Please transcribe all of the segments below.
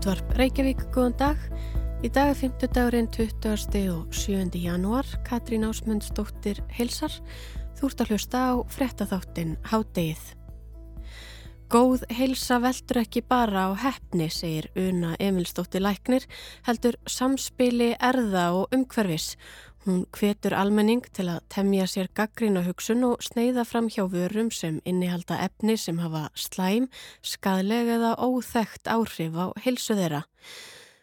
Útvarp Reykjavík, góðan dag. Í dag er 50 dagurinn 20. og 7. janúar. Katrín Ásmundsdóttir hilsar. Þú ert að hlusta á frettatháttin Hádegið. Góð heilsa veldur ekki bara á hefni, segir Una Emilsdóttir Læknir, heldur samspili erða og umhverfis Hún hvetur almenning til að temja sér gaggrína hugsun og sneiða fram hjá vörum sem innihalda efni sem hafa slæm, skadlega eða óþægt áhrif á hilsu þeirra.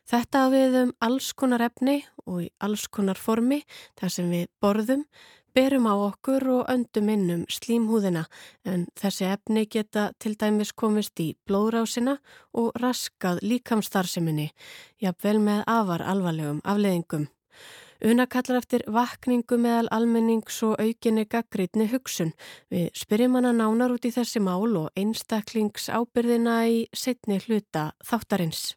Þetta við um alls konar efni og í alls konar formi, þar sem við borðum, berum á okkur og öndum innum slímhúðina en þessi efni geta til dæmis komist í blóðrásina og raskað líkamstarseminni, jafnvel með afar alvarlegum afleðingum. Una kallar eftir vakningu meðal almennings og aukinni gaggrítni hugsun. Við spyrjum hana nánar út í þessi mál og einstaklingsás ábyrðina í setni hluta þáttarins.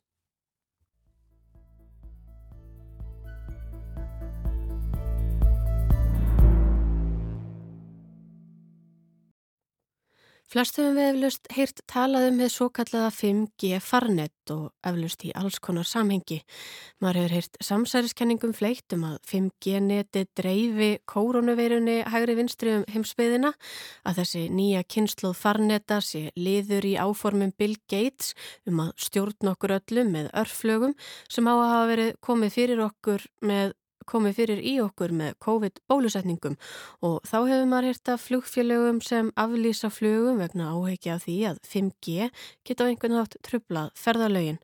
Flest höfum við eflust heyrt talað um við svo kallaða 5G farnett og eflust í alls konar samhengi. Maður hefur heyrt samsæriskenningum fleitt um að 5G neti dreifi koronaveirunni hægri vinstri um heimsbyðina, að þessi nýja kynsluð farnetta sé liður í áformum Bill Gates um að stjórn okkur öllum með örflögum sem á að hafa verið komið fyrir okkur með komið fyrir í okkur með COVID-bólusetningum og þá hefur maður hérta flugfélögum sem aflýsa flugum vegna áhegja því að 5G geta á einhvern nátt trublað ferðalögin.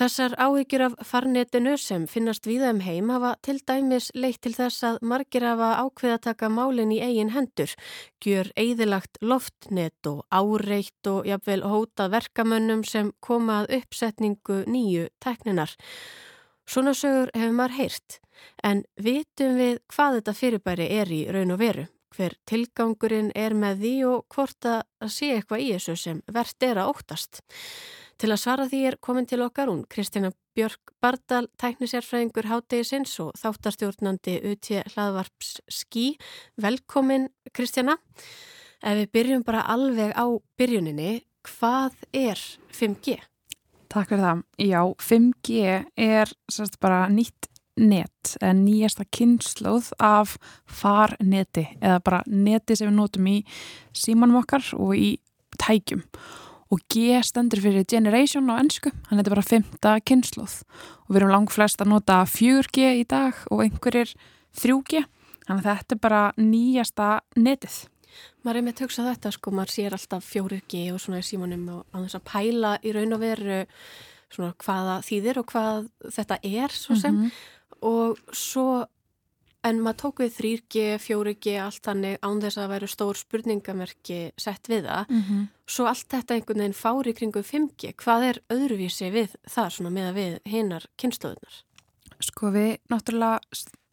Þessar áhyggjur af farnetinu sem finnast viða um heim hafa til dæmis leitt til þess að margir hafa ákveðataka málinn í eigin hendur, gjör eigðilagt loftnet og áreitt og jafnvel hótað verkamönnum sem komað uppsetningu nýju tekninar. Svona sögur hefur maður heyrt, en vitum við hvað þetta fyrirbæri er í raun og veru, hver tilgangurinn er með því og hvort að sé eitthvað í þessu sem verðt er að óttast. Til að svara því er komin til okkar hún Kristina Björk Bardal, tæknisérfræðingur Hátegisins og þáttarstjórnandi UT hlaðvarps Skí. Velkomin Kristina. Ef við byrjum bara alveg á byrjuninni, hvað er 5G? Takk fyrir það. Já, 5G er sérst bara nýtt net, nýjasta kynnslóð af farneti eða bara neti sem við notum í símanum okkar og í tækjum. Og G stendur fyrir generation á ennsku, hann er bara femta kynnslóð og við erum langt flest að nota 4G í dag og einhverjir 3G, þannig að þetta er bara nýjasta netið. Maður er með að hugsa þetta sko, maður sér alltaf 4G og svona í símanum og að þess að pæla í raun og veru svona hvaða þýðir og hvað þetta er svo sem mm -hmm. og svo en maður tók við 3G, 4G, allt þannig án þess að veru stór spurningamerki sett við það, mm -hmm. svo allt þetta einhvern veginn fári kringum 5G, hvað er öðruvísi við það svona með að við hinnar kynstöðunar? Sko við náttúrulega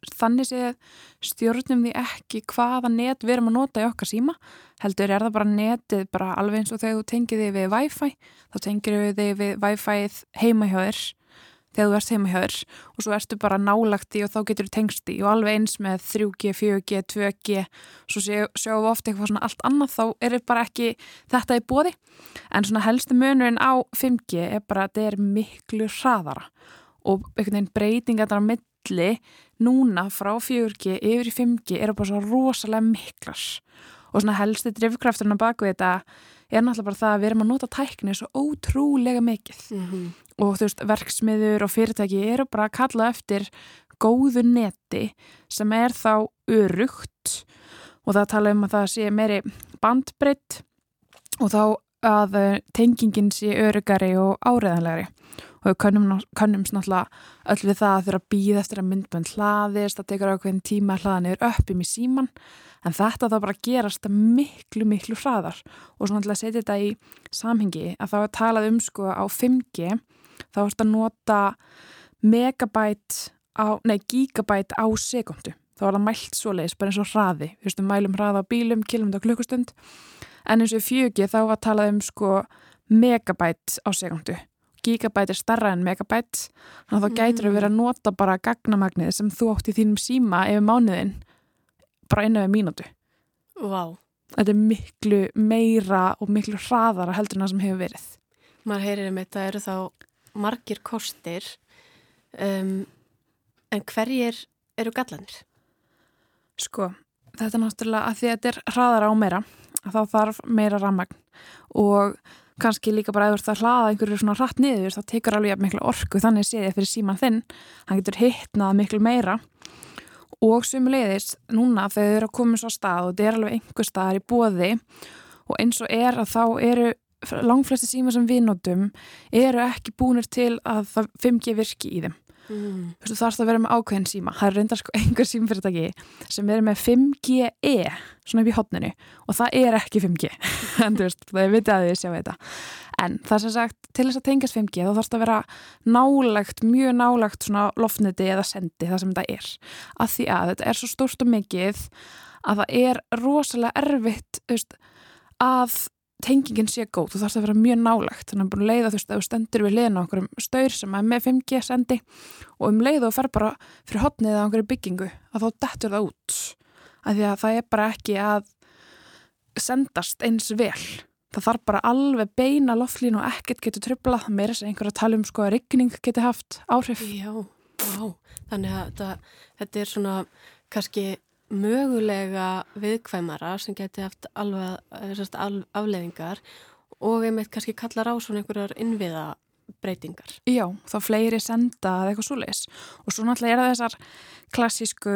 þannig séð stjórnum því ekki hvaða net við erum að nota í okkar síma heldur er það bara netið bara alveg eins og þegar þú tengir þig við Wi-Fi þá tengir þig við Wi-Fi heima hjá þér þegar þú ert heima hjá þér og svo ertu bara nálagt í og þá getur þú tengst í og alveg eins með 3G, 4G, 2G svo sjáum við ofta eitthvað svona allt annað þá er þetta bara ekki þetta í bóði en svona helstu munurinn á 5G er bara að þetta er miklu hraðara og einhvern veginn breytinga þetta á milli núna frá 4G yfir í 5G eru bara svo rosalega miklar. Og svona helsti drivkrafturinn á baku þetta er náttúrulega bara það að við erum að nota tækni svo ótrúlega mikið. Mm -hmm. og þú veist verksmiður og fyrirtæki eru bara að kalla eftir góðu neti sem er þá örugt og það tala um að það sé meiri bandbreytt og þá að tengingin sé örugari og áreðanlegari og við kannum, kannumst náttúrulega öll við það að að býða eftir að myndbönd hlaðist, það tekur ákveðin tíma að hlaða niður uppum í síman en þetta þá bara gerast miklu miklu hraðar. Og svona að setja þetta í samhengi að þá er talað um sko á 5G þá erst að nota megabæt á, nei gigabæt á sekundu þá er það mælt svo leiðis bara eins og hraði. Við veistum mælum hraða á bílum, kilumd á klukkustund en eins og 4G þá var talað um sko megabæt á sekundu gigabæt er starra en megabæt þannig að þá gætur að vera að nota bara gagnamagnið sem þú átt í þínum síma yfir mánuðin bara einu við mínútu. Wow. Þetta er miklu meira og miklu hraðara heldur en það sem hefur verið. Maður heyrir um þetta eru þá margir kostir um, en hverjir eru gallanir? Sko, þetta er náttúrulega að því að þetta er hraðara á meira þá þarf meira rammagn og kannski líka bara eða það hlaða einhverju svona hratt niður þá tekur alveg miklu orku þannig séðið fyrir síman þinn. Hann getur hittnað miklu meira. Og sumulegðis núna þegar þau eru að koma svo stað og þetta er alveg einhver staðar í bóði og eins og er að þá eru langflesti síma sem við notum eru ekki búinir til að það 5G virki í þeim Mm. Þú þarfst að vera með ákveðin síma. Það er reyndar sko einhver símfyrirtæki sem er með 5GE svona upp í hotninu og það er ekki 5G en þú veist, það er vitið að þið sjá þetta. En það sem sagt, til þess að tengast 5G þá þarfst að vera nálagt mjög nálagt svona loftniti eða sendi það sem þetta er, að því að þetta er svo stórt og mikið að það er rosalega erfitt veist, að tengingin sé góð, þú þarfst að vera mjög nálagt þannig að bara leiða þú veist að þú stendur við liðan á okkur staur sem er með 5G sendi og um leið og fer bara fyrir hotnið á okkur byggingu að þá dettur það út af því að það er bara ekki að sendast eins vel. Það þarf bara alveg beina loftlín og ekkert getur tröflað, það meira sem einhver að tala um sko að ryggning getur haft áhrif. Já, já, þannig að þetta, þetta er svona kannski mögulega viðkvæmara sem geti haft alveg eh, afleðingar og einmitt kannski kallar á svona einhverjar innviða breytingar. Já, þá fleiri senda eða eitthvað svo leis og svo náttúrulega er það þessar klassísku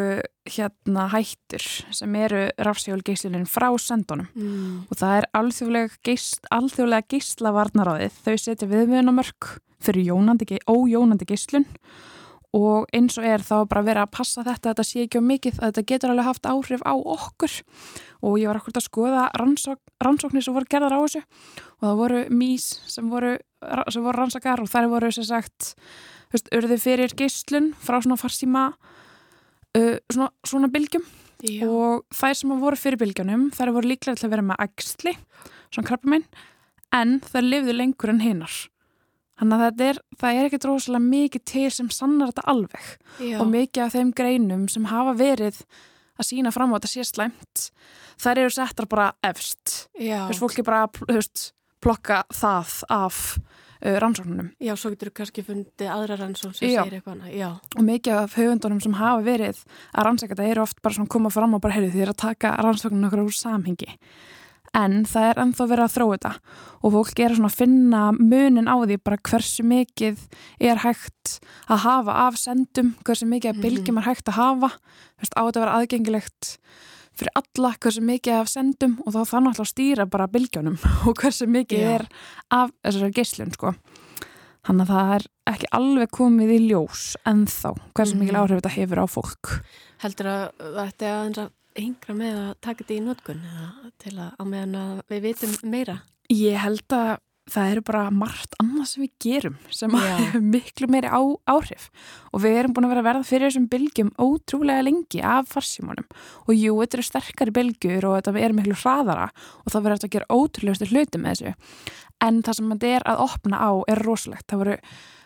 hérna hættur sem eru rafsjálfgeyslinin frá sendunum mm. og það er alþjóðlega geyslavarnaráðið þau setja viðmjöðunamörk fyrir jónandi, ójónandi geyslun og eins og er þá bara verið að passa þetta þetta sé ekki á mikið, þetta getur alveg haft áhrif á okkur. Og ég var akkurat að skoða rannsók, rannsóknir sem voru gerðar á þessu. Og það voru mís sem voru, sem voru rannsakar og þær voru sem sagt, veist, örðu fyrir geyslun frá svona farsíma uh, svona, svona bylgjum. Já. og þær sem voru fyrir bylgjunum þær voru líklega til að vera með ægsli, svona krabbuminn en þær lifðu lengur en hinnar Þannig að er, það er ekkert rosalega mikið til sem sannar þetta alveg Já. og mikið af þeim greinum sem hafa verið að sína fram á þetta sé slæmt, þær eru settar bara efst. Þess fólki bara höfst, plokka það af uh, rannsóknunum. Já, svo getur þú kannski fundið aðra rannsókn sem Já. segir eitthvað. Já, og mikið af höfundunum sem hafa verið að rannsækja þetta eru oft bara svona koma fram og bara heyrðu því að taka rannsóknunum okkur úr samhengi en það er ennþá verið að þróa þetta og fólk er að finna munin á því bara hversu mikið er hægt að hafa af sendum, hversu mikið af mhm. bylgjum er hægt að hafa, Vist, á þetta að vera aðgengilegt fyrir alla hversu mikið af sendum og þá þannig að stýra bara bylgjónum og hversu mikið yeah. er af þessari geyslun sko. Þannig að það er ekki alveg komið í ljós en þá hversu mikið mhm. áhrif þetta hefur á fólk. Heldur að þetta er að yngra með að taka þetta í nótkunn til að á meðan að við vitum meira? Ég held að það eru bara margt annað sem við gerum sem hefur miklu meiri á, áhrif. Og við erum búin að vera að verða fyrir þessum bylgjum ótrúlega lengi af farsímanum. Og jú, þetta eru sterkari bylgjur og þetta er miklu hraðara og það verður að gera ótrúlegustu hluti með þessu. En það sem þetta er að opna á er rosalegt, það voru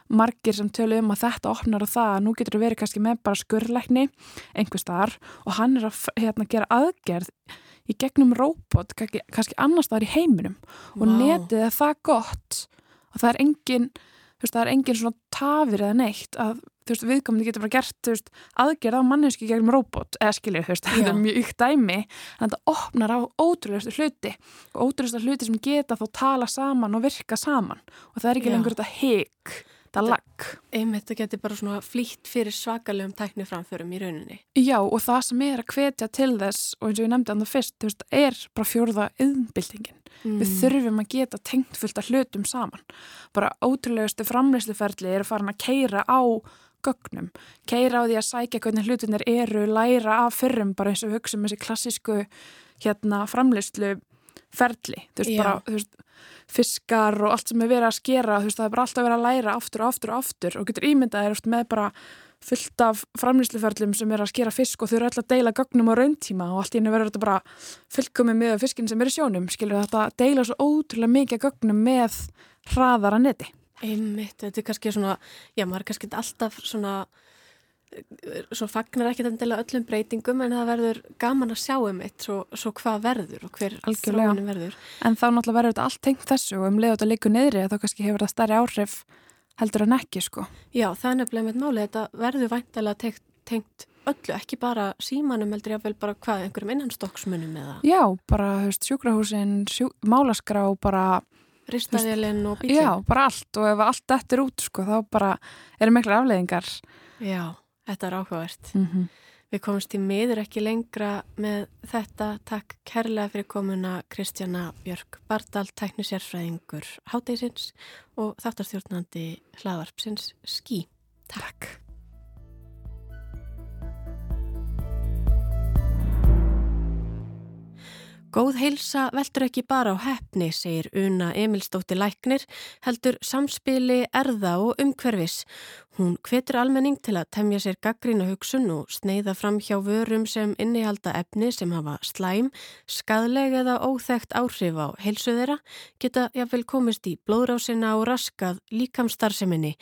margir sem tölu um að þetta opnar og það, nú getur verið kannski með bara skurrleikni einhver staðar og hann er að hérna, gera aðgerð í gegnum róbot, kannski, kannski annar staðar í heiminum. Og wow. netið er það gott og það er engin veist, það er engin svona tafir eða neitt að veist, viðkomandi getur bara gert veist, aðgerð á manneski gegnum róbot eða veist, þetta er mjög ykt dæmi en þetta opnar á ótrúlegastu hluti. Og ótrúlegastu hluti sem geta þá tala saman og virka saman. Og það er ekki Já. lengur þetta higg þetta lag. Einmitt, það getur bara svona flýtt fyrir svakalegum tækni framförum í rauninni. Já, og það sem er að hvetja til þess, og eins og ég nefndi annað fyrst, veist, er bara fjórða yðnbildingin. Mm. Við þurfum að geta tengt fullt af hlutum saman. Bara ótrúlegustu framleysluferli er að fara að keira á gögnum, keira á því að sækja hvernig hlutinir eru, læra af fyrrum bara eins og hugsa um þessi klassísku hérna, framleyslu ferli, þú veist, Já. bara, þú veist fiskar og allt sem er verið að skera þú veist það er bara alltaf verið að læra aftur og aftur og aftur og getur ímyndað er með bara fullt af framlýsluferlum sem er að skera fisk og þau eru alltaf að deila gögnum á rauntíma og allt í hennu verður þetta bara fullkomið með fiskin sem er í sjónum skilur þetta deila svo ótrúlega mikið gögnum með hraðara neti Einmitt, þetta er kannski svona já maður er kannski alltaf svona svo fagnar ekki endilega öllum breytingum en það verður gaman að sjá um eitt svo, svo hvað verður og hver þróunin verður En þá náttúrulega verður þetta allt tengt þessu og um leiðu þetta líku neðri þá kannski hefur það stærri áhrif heldur en ekki sko. Já, það er nefnilega með máli, þetta verður væntalega tengt, tengt öllu, ekki bara símanum heldur ég að vel bara hvað, einhverjum innanstokksmunum eða? Já, bara, þú veist, sjúkrahúsin, sjú, málaskrá, bara Ristaðilinn og bílinn? Já, bara allt og ef allt þetta er út sko, þá bara eru miklu afleðingar. Já, þetta er áhugavert. Mm -hmm. Við komumst í miður ekki lengra með þetta. Takk kærlega fyrir komuna Kristjana Björk Bardal, teknisérfræðingur Háteisins og þáttarstjórnandi hlaðvarpsins Skí. Takk. Góð heilsa veldur ekki bara á hefni, segir Una Emilstóttir Læknir, heldur samspili erða og umhverfis. Hún hvetur almenning til að temja sér gaggrína hugsun og sneiða fram hjá vörum sem innihalda efni sem hafa slæm, skadleg eða óþægt áhrif á heilsu þeirra, geta jáfnvel komist í blóðrásina og raskað líkamstarseminni,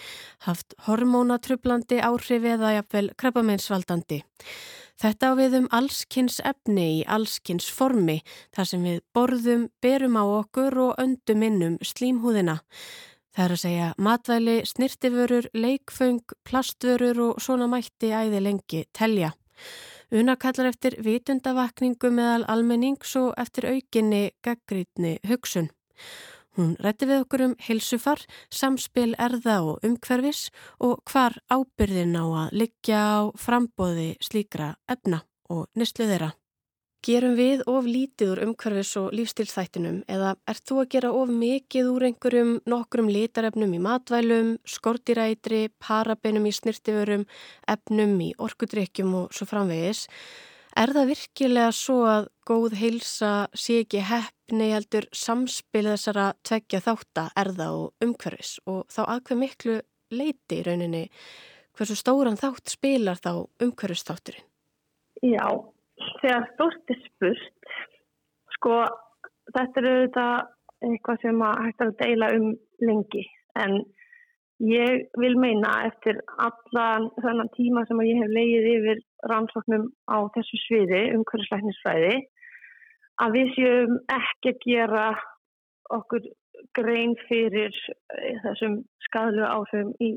haft hormónatrublandi áhrif eða jáfnvel krabbameinsvaldandi. Þetta á við um allskynns efni í allskynns formi þar sem við borðum, berum á okkur og öndum innum slímhúðina. Það er að segja matvæli, snirtiförur, leikföng, plastvörur og svona mætti æði lengi telja. Una kallar eftir vitundavakningu meðal almennings og eftir aukinni gaggrítni hugsun. Hún rætti við okkur um heilsufar, samspil erða og umhverfis og hvar ábyrðin á að liggja á frambóði slíkra efna og nýstlu þeirra. Gerum við of lítið úr umhverfis og lífstilþættinum eða ert þú að gera of mikið úr einhverjum nokkrum litarefnum í matvælum, skortirætri, parabenum í snirtiförum, efnum í orkudrykkjum og svo framvegis? Er það virkilega svo að góð heilsa sé ekki hefni heldur samspil þessara tveggja þáttar erða og umhverfis og þá aðkveð miklu leiti í rauninni hversu stóran þátt spilar þá umhverfisþátturinn? Já, þegar stórt er spurt, sko þetta er auðvitað eitthvað sem að hægt að deila um lengi en Ég vil meina eftir allan þennan tíma sem ég hef leiðið yfir rannsóknum á þessu sviði, umhverfisleiknisfræði, að við séum ekki að gera okkur grein fyrir eh, þessum skadlu áhrifum í,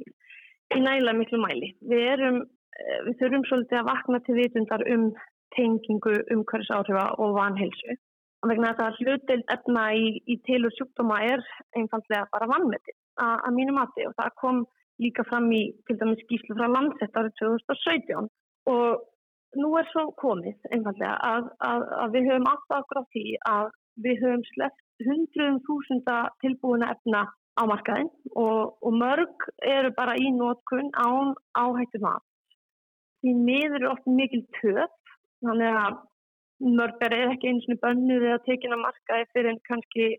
í næla miklu mæli. Við, erum, eh, við þurfum svolítið að vakna til vitundar um tengingu umhverfisáhrifa og vanhelsu. Vegna að það hlutild efna í, í tilur sjúkdóma er einfallega bara vannmetið að mínu mati og það kom líka fram í til dæmis skýslu frá landsett árið 2017 og nú er svo komið einfallega að, að, að við höfum alltaf á því að við höfum sleppt hundruðum þúsunda tilbúina efna á markaðin og, og mörg eru bara í nótkunn án áhættu mat. Því miður eru oft mikil töf, þannig að mörg er ekki eins og bönnuð eða tekina markaði fyrir kannski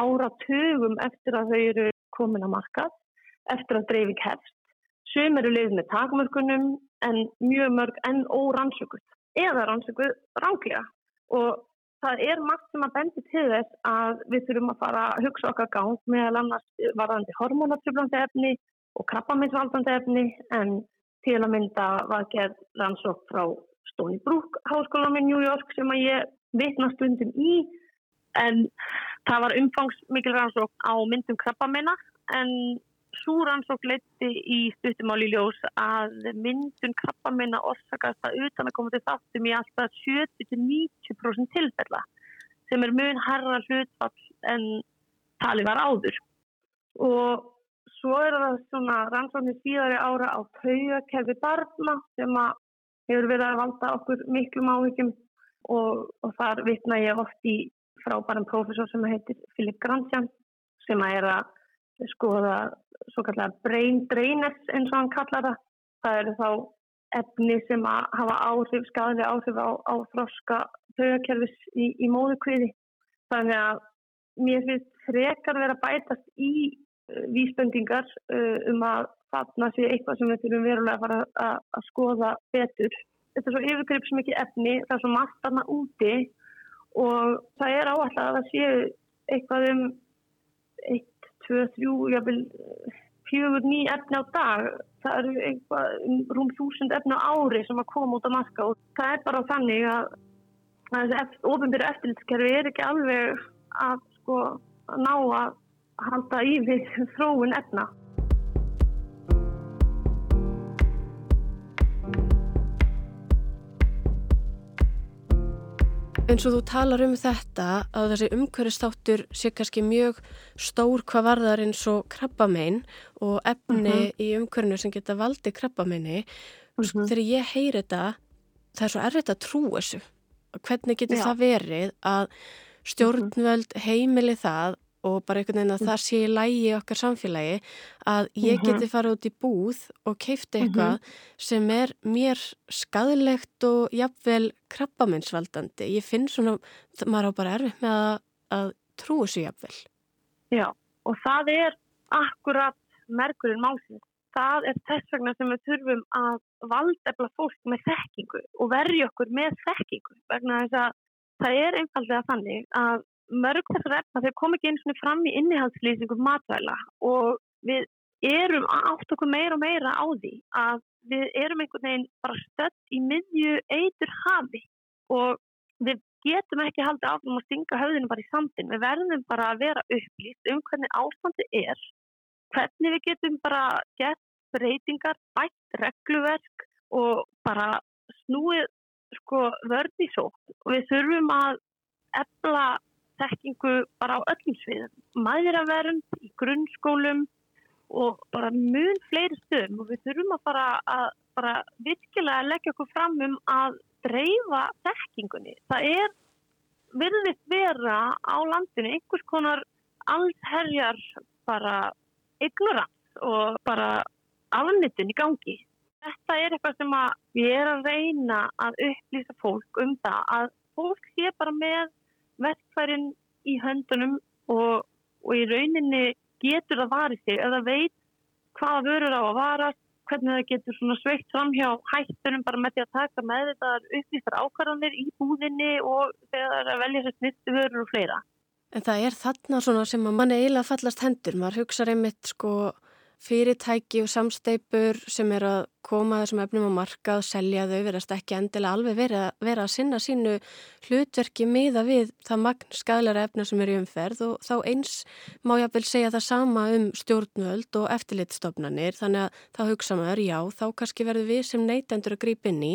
áratugum eftir að þau eru komin að markað eftir að dreifing hefst. Sum eru leið með takmörkunum en mjög mörg enn órannsökuð eða rannsökuð ránglega og það er margt sem að bendi til þess að við þurfum að fara að hugsa okkar gang meðal annars varðandi hormonatröflandi efni og krabbaminsvaldandi efni en til að mynda var gerð rannsók frá Stony Brook háskólanum í New York sem að ég vitna stundum í en það var umfangsmikil rannsók á myndum krabbamina en svo rannsók leti í stuttumáli ljós að myndun krabbamina orsakast að utan að koma til þáttum í alltaf 70-90% tilfella sem er mun herra hlutfall en tali var áður. Og svo er það svona rannsóknir síðari ára á taugakerfi barna sem hefur verið að valda okkur miklu máhyggjum og, og þar vitna ég oft í frábærum profesor sem heitir Philip Grandjan sem er að skoða svo kallar brain drainers eins og hann kallar það. Það eru þá efni sem að hafa áhrif, skadli áhrif á, á þróska tögakerfis í, í móðukviði. Þannig að mér finnst frekar vera bætast í uh, vísbendingar uh, um að þarna sé eitthvað sem við þurfum verulega að fara að, að skoða betur. Þetta er svo yfirgripsmikið efni, það er svo margt þarna úti og það er áallega að það séu eitthvað um 1, 2, 3, jáfnvel fjögur ný efni á dag. Það eru eitthvað um rúm þúsund efni á ári sem að koma út á maska og það er bara þannig að, þessi ofinbyrju eftirlitskerfi er ekki alveg að sko ná að halda í við þróun efna eins og þú talar um þetta að þessi umhverfistáttur sé kannski mjög stór hvað varðar eins og krabbamein og efni mm -hmm. í umhverfinu sem geta valdi krabbameini mm -hmm. þegar ég heyri þetta það er svo erfitt að trú þessu hvernig getur Já. það verið að stjórnvöld heimili það og bara einhvern veginn að mm. það sé í lægi okkar samfélagi að ég mhm. geti farið út í búð og keifti eitthvað mm -hmm. sem er mér skadilegt og jafnvel krabbaminsvaldandi. Ég finn svona, maður á bara erfið með að, að trú þessu jafnvel. Já, og það er akkurat merkurinn málsins. Það er þess vegna sem við þurfum að valdefla fólk með þekkingu og verja okkur með þekkingu vegna þess að það er einfallega þannig að mörg þessar efna þeir kom ekki eins og fram í innihaldslýsingum matvæla og við erum átt okkur meira og meira á því að við erum einhvern veginn bara stött í miðju eitur hafi og við getum ekki haldið áfram að stinga höfðinu bara í sandin, við verðum bara að vera upplýst um hvernig ástandi er hvernig við getum bara gett breytingar, bætt regluverk og bara snúið sko vörði svo og við þurfum að efla þekkingu bara á öllum sviðum, maðuravernd í grunnskólum og bara mun fleiri stöðum og við þurfum að bara, að bara virkilega leggja okkur fram um að dreifa þekkingunni. Það er virðist vera á landinu einhvers konar allherjar bara ignorant og bara afnittin í gangi. Þetta er eitthvað sem við erum að reyna að upplýsa fólk um það að fólk sé bara með verkfærin í höndunum og, og í rauninni getur það varið sig eða veit hvaða vörur á að varast, hvernig það getur svona sveitt fram hjá hættunum bara með því að taka með þetta upplýstar ákvarðanir í búðinni og þegar það að velja sér snittu vörur og fleira. En það er þarna svona sem að manni eiginlega fallast hendur, maður hugsa einmitt sko fyrirtæki og samsteipur sem er að koma þessum efnum á markað, selja þau, verðast ekki endilega alveg vera, vera að sinna sínu hlutverki miða við það magn skadlæra efna sem eru í umferð og þá eins má ég að vel segja það sama um stjórnvöld og eftirlitstofnanir þannig að þá hugsa maður, já, þá kannski verður við sem neytendur að grípa inn í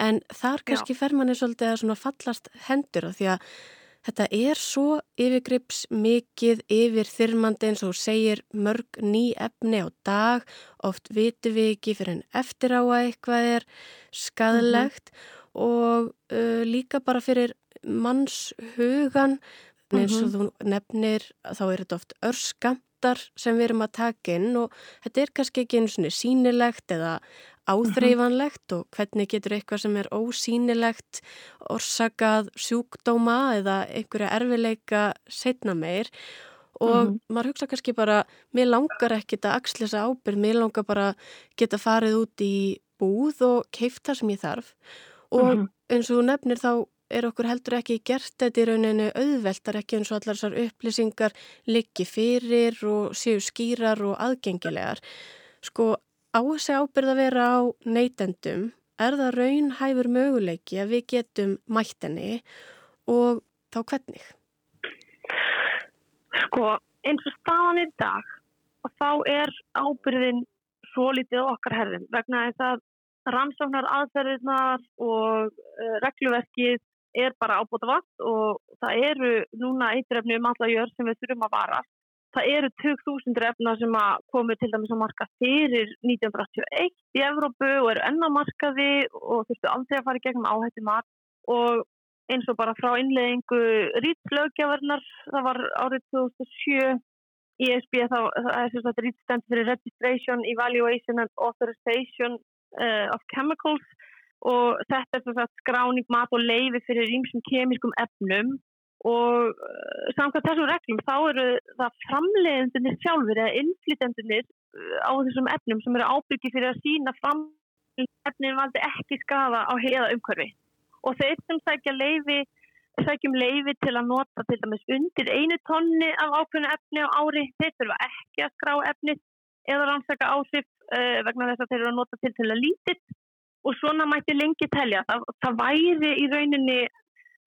en þar kannski já. fer manni svolítið að fallast hendur að því að Þetta er svo yfirgrips mikið yfir þyrmandi eins og segir mörg ný efni á dag, oft vitum við ekki fyrir en eftir á að eitthvað er skadlegt mm -hmm. og uh, líka bara fyrir mannshugan, eins og mm -hmm. þú nefnir þá er þetta oft örskamtar sem við erum að taka inn og þetta er kannski ekki einu svona sínilegt eða áþreifanlegt og hvernig getur eitthvað sem er ósýnilegt orsakað sjúkdóma eða einhverja erfileika setna meir? Og mm maður hugsa kannski bara mér langar ekkit að axla þessa ábyrg mér langar bara geta farið út í búð og keifta sem ég þarf. Og mm eins og þú nefnir þá er okkur heldur ekki gert þetta í rauninu auðveltar ekki eins og allar þessar upplýsingar liggi fyrir og séu skýrar og aðgengilegar. Sko á þessi ábyrð að vera á neytendum er það raunhæfur möguleiki að við getum mættinni og þá hvernig? Sko eins og staðan í dag og þá er ábyrðin svo litið okkar herðin vegna þess að rannsóknar aðferðirnar og uh, regluverkið er bara ábúta vakt og það eru núna eitrefni um alla jörg sem við þurfum að vara Það eru 2000 efna sem komu til dæmis á marka fyrir 1981 í Evrópu og eru ennamarkaði og þurftu aldrei að fara í gegnum áhætti mat og eins og bara frá innleggingu rýtslögjafarnar, það var árið 2007 í ESB, það er þess að rýtstend fyrir Registration, Evaluation and Authorization uh, of Chemicals. Og þetta er þess að skráning mat og leiði fyrir rýmsum kemískum efnum og uh, samkvæmt þessum reglum þá eru það framleiðendunir sjálfur eða innflytendunir uh, á þessum efnum sem eru ábyrgið fyrir að sína fram efnin valdi ekki skafa á heiða umhverfi. Og þeir sem sækja leiði sækjum leiði til að nota til dæmis undir einu tonni af ákveðinu efni á ári, þeir þurfa ekki að skrá efni eða rannsaka ásif uh, vegna þess að þeir eru að nota til til að lítið. Og svona mætti lengi telja. Það, það væri í rauninni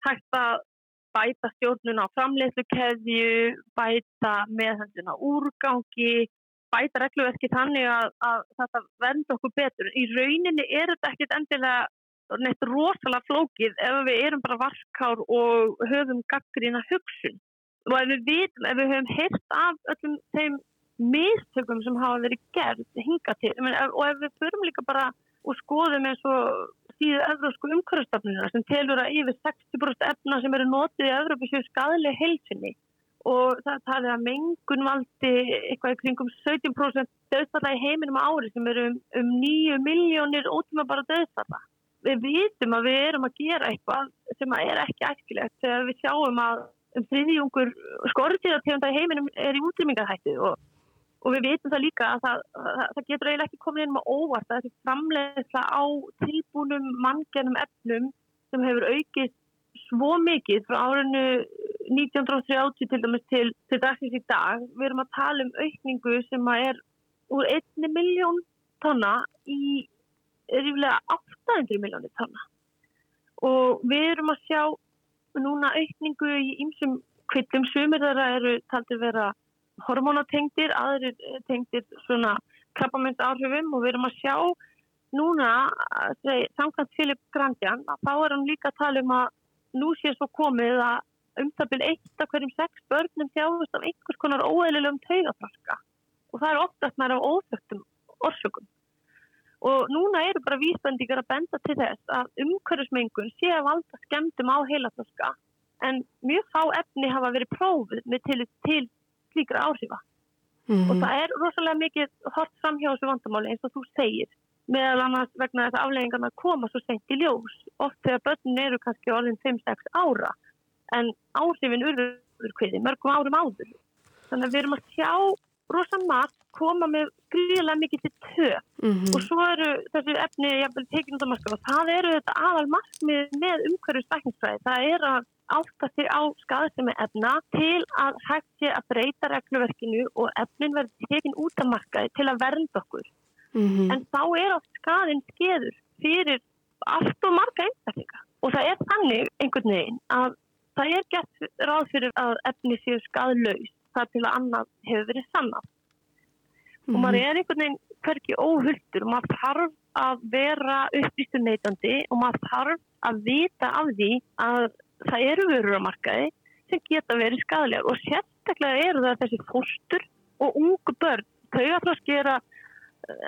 hægt að bæta stjórnuna á framleiðslukeðju, bæta meðhendina úrgangi, bæta regluverki þannig að, að þetta venda okkur betur. Í rauninni er þetta ekkit endilega neitt rosalega flókið ef við erum bara varkár og höfum gaggrina hugsun og ef við vitum, ef við höfum heilt af öllum þeim mistökum sem hafa verið gerð hinga til og ef við förum líka bara og skoðum eins og síðu öðrosku umhverfstafnuna sem telur að yfir 60% efna sem eru notið í Öðrupi séu skadlega heilsinni og það talið að mengun valdi eitthvað í kringum 17% döðfalla í heiminum ári sem eru um, um 9 miljónir ótíma bara döðfalla. Við vitum að við erum að gera eitthvað sem er ekki æskilegt þegar við sjáum að um þriðjungur skortíðartegunda í heiminum er í útrýmingarhættu og Og við veitum það líka að það, það, það getur eiginlega ekki komið inn með óvart að þessi framleiðsla á tilbúnum manngennum efnum sem hefur aukist svo mikið frá árinu 1930 til dæmis til, til dagsins í dag. Við erum að tala um aukningu sem er úr 1 miljón tonna í ríflega 800 miljónir tonna. Og við erum að sjá núna aukningu í ýmsum kvillum sumir þar eru taldir vera hormonatengdir, aðrir eh, tengdir svona krabbamönds áhrifum og við erum að sjá núna, samkvæmt Filip Grandjan, þá er hann líka að tala um að nú sé svo komið að umtabil eitt af hverjum sex börnum þjáðust af einhvers konar óeðlilegum taugafraska og það er oftast mæra á óþögtum orsökum. Og núna eru bara vísbendingar að benda til þess að umhverfismengun sé að valda skemmtum á heilafraska en mjög fá efni hafa verið prófið með til, til slíkra áhrifa. Mm -hmm. Og það er rosalega mikið hort fram hjá þessu vandamáli eins og þú segir meðal annars vegna þess að afleggingarna koma svo sent í ljós. Oft þegar börnin eru kannski orðin 5-6 ára en áhrifin urður hverði mörgum árum áður. Þannig að við erum að sjá rosalega margt koma með gríðilega mikið til töf mm -hmm. og svo eru þessi efni tekinn út af marka og það eru þetta aðal markmið með umhverju stækningsfræði. Það er að átta sig á skadasemi efna til að hægt sé að breyta regluverkinu og efnin verður tekinn út af markaði til að vernda okkur. Mm -hmm. En þá er oft skadin skeður fyrir allt og marga einstaklinga. Og það er þannig einhvern veginn að það er gett ráð fyrir að efni séu skadlaus þar til að annað hefur verið sannan. Mm -hmm. Og maður er einhvern veginn hverki óhulltur og maður þarf að vera upplýstur neytandi og maður þarf að vita af því að það eru vörur á markaði sem geta verið skadalegar og sérstaklega eru það þessi fórstur og ungu börn. Er að,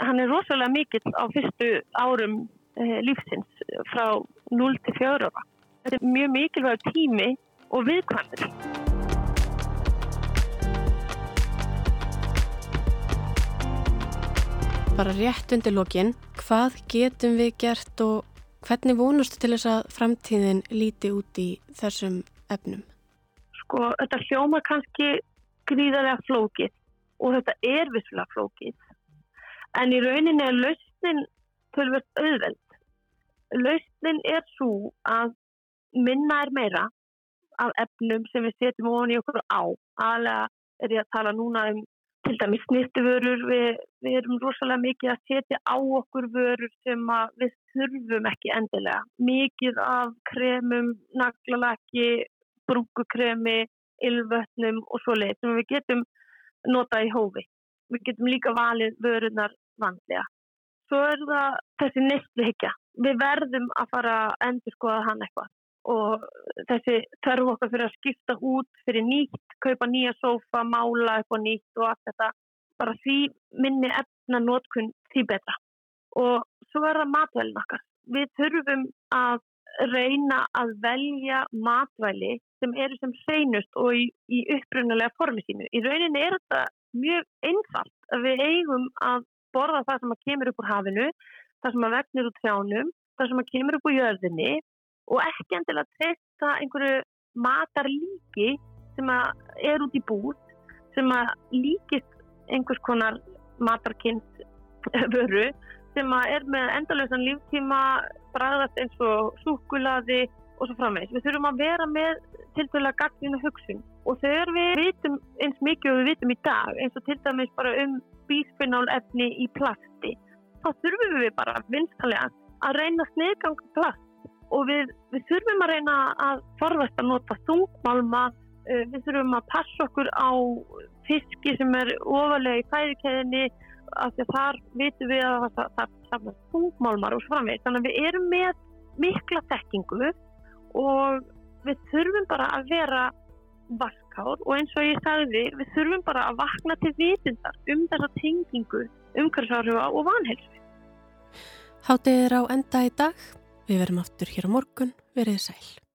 hann er rosalega mikill á fyrstu árum eh, lífsins frá 0 til 4 ára. Þetta er mjög mikilvæg tími og viðkvæmur. Bara rétt undir lokin, hvað getum við gert og Hvernig vonustu til þess að framtíðin líti út í þessum efnum? Sko, þetta hljóma kannski gríðarlega flókið og þetta er visslega flókið. En í rauninni er lausnin tölvöld auðveld. Lausnin er svo að minna er meira af efnum sem við setjum ofan í okkur á. Aðlega er ég að tala núna um til dæmis snýttuvörur, við, við erum rosalega mikið að setja á okkur vörur sem við þurfum ekki endilega. Mikið af kremum, naglalaki, brúkukremi, ylvötnum og svo leið sem við getum notað í hófi. Við getum líka valið vörunar vanlega. Svo er það þessi nýstluhyggja. Við verðum að fara að endur skoða hann eitthvað og þessi þarf okkar fyrir að skipta út fyrir nýtt, kaupa nýja sófa, mála á nýtt og allt þetta. Bara því minni efna nótkunn því betra. Og svo er það matvælin okkar. Við þurfum að reyna að velja matvæli sem eru sem seinust og í, í upprunalega formi sínu. Í rauninni er þetta mjög einfalt. Að við eigum að borða það sem að kemur upp úr hafinu, það sem að vegnir úr trjánum, það sem að kemur upp úr jörðinni og ekki endilega treysta einhverju matarlíki sem er út í búð sem að líkist einhvers konar matarkynnt vöru sem að er með endalösan líftíma bræðast eins og súkulaði og svo framvegs. Við þurfum að vera með til dæla gagninu hugsun og þegar við vitum eins mikið og við vitum í dag eins og til dæmis bara um bísfinálefni í plasti þá þurfum við bara vinstalega að reyna sniðganga plast og við, við þurfum að reyna að forvast að nota þungmálma, eh, við þurfum að passa okkur á fiski sem er ofalega í fæðikeðinni af því að þar vitum við að það, það, það er þungmálmar og svo framveg þannig að við erum með mikla þekkingu og við þurfum bara að vera varkár. Og eins og ég sagði við þurfum bara að vakna til vitindar um þessa tengingu, umhverfsárufa og vanhelsu. Hátið er á enda í dag. Við verum aftur hér á morgun, verið sæl.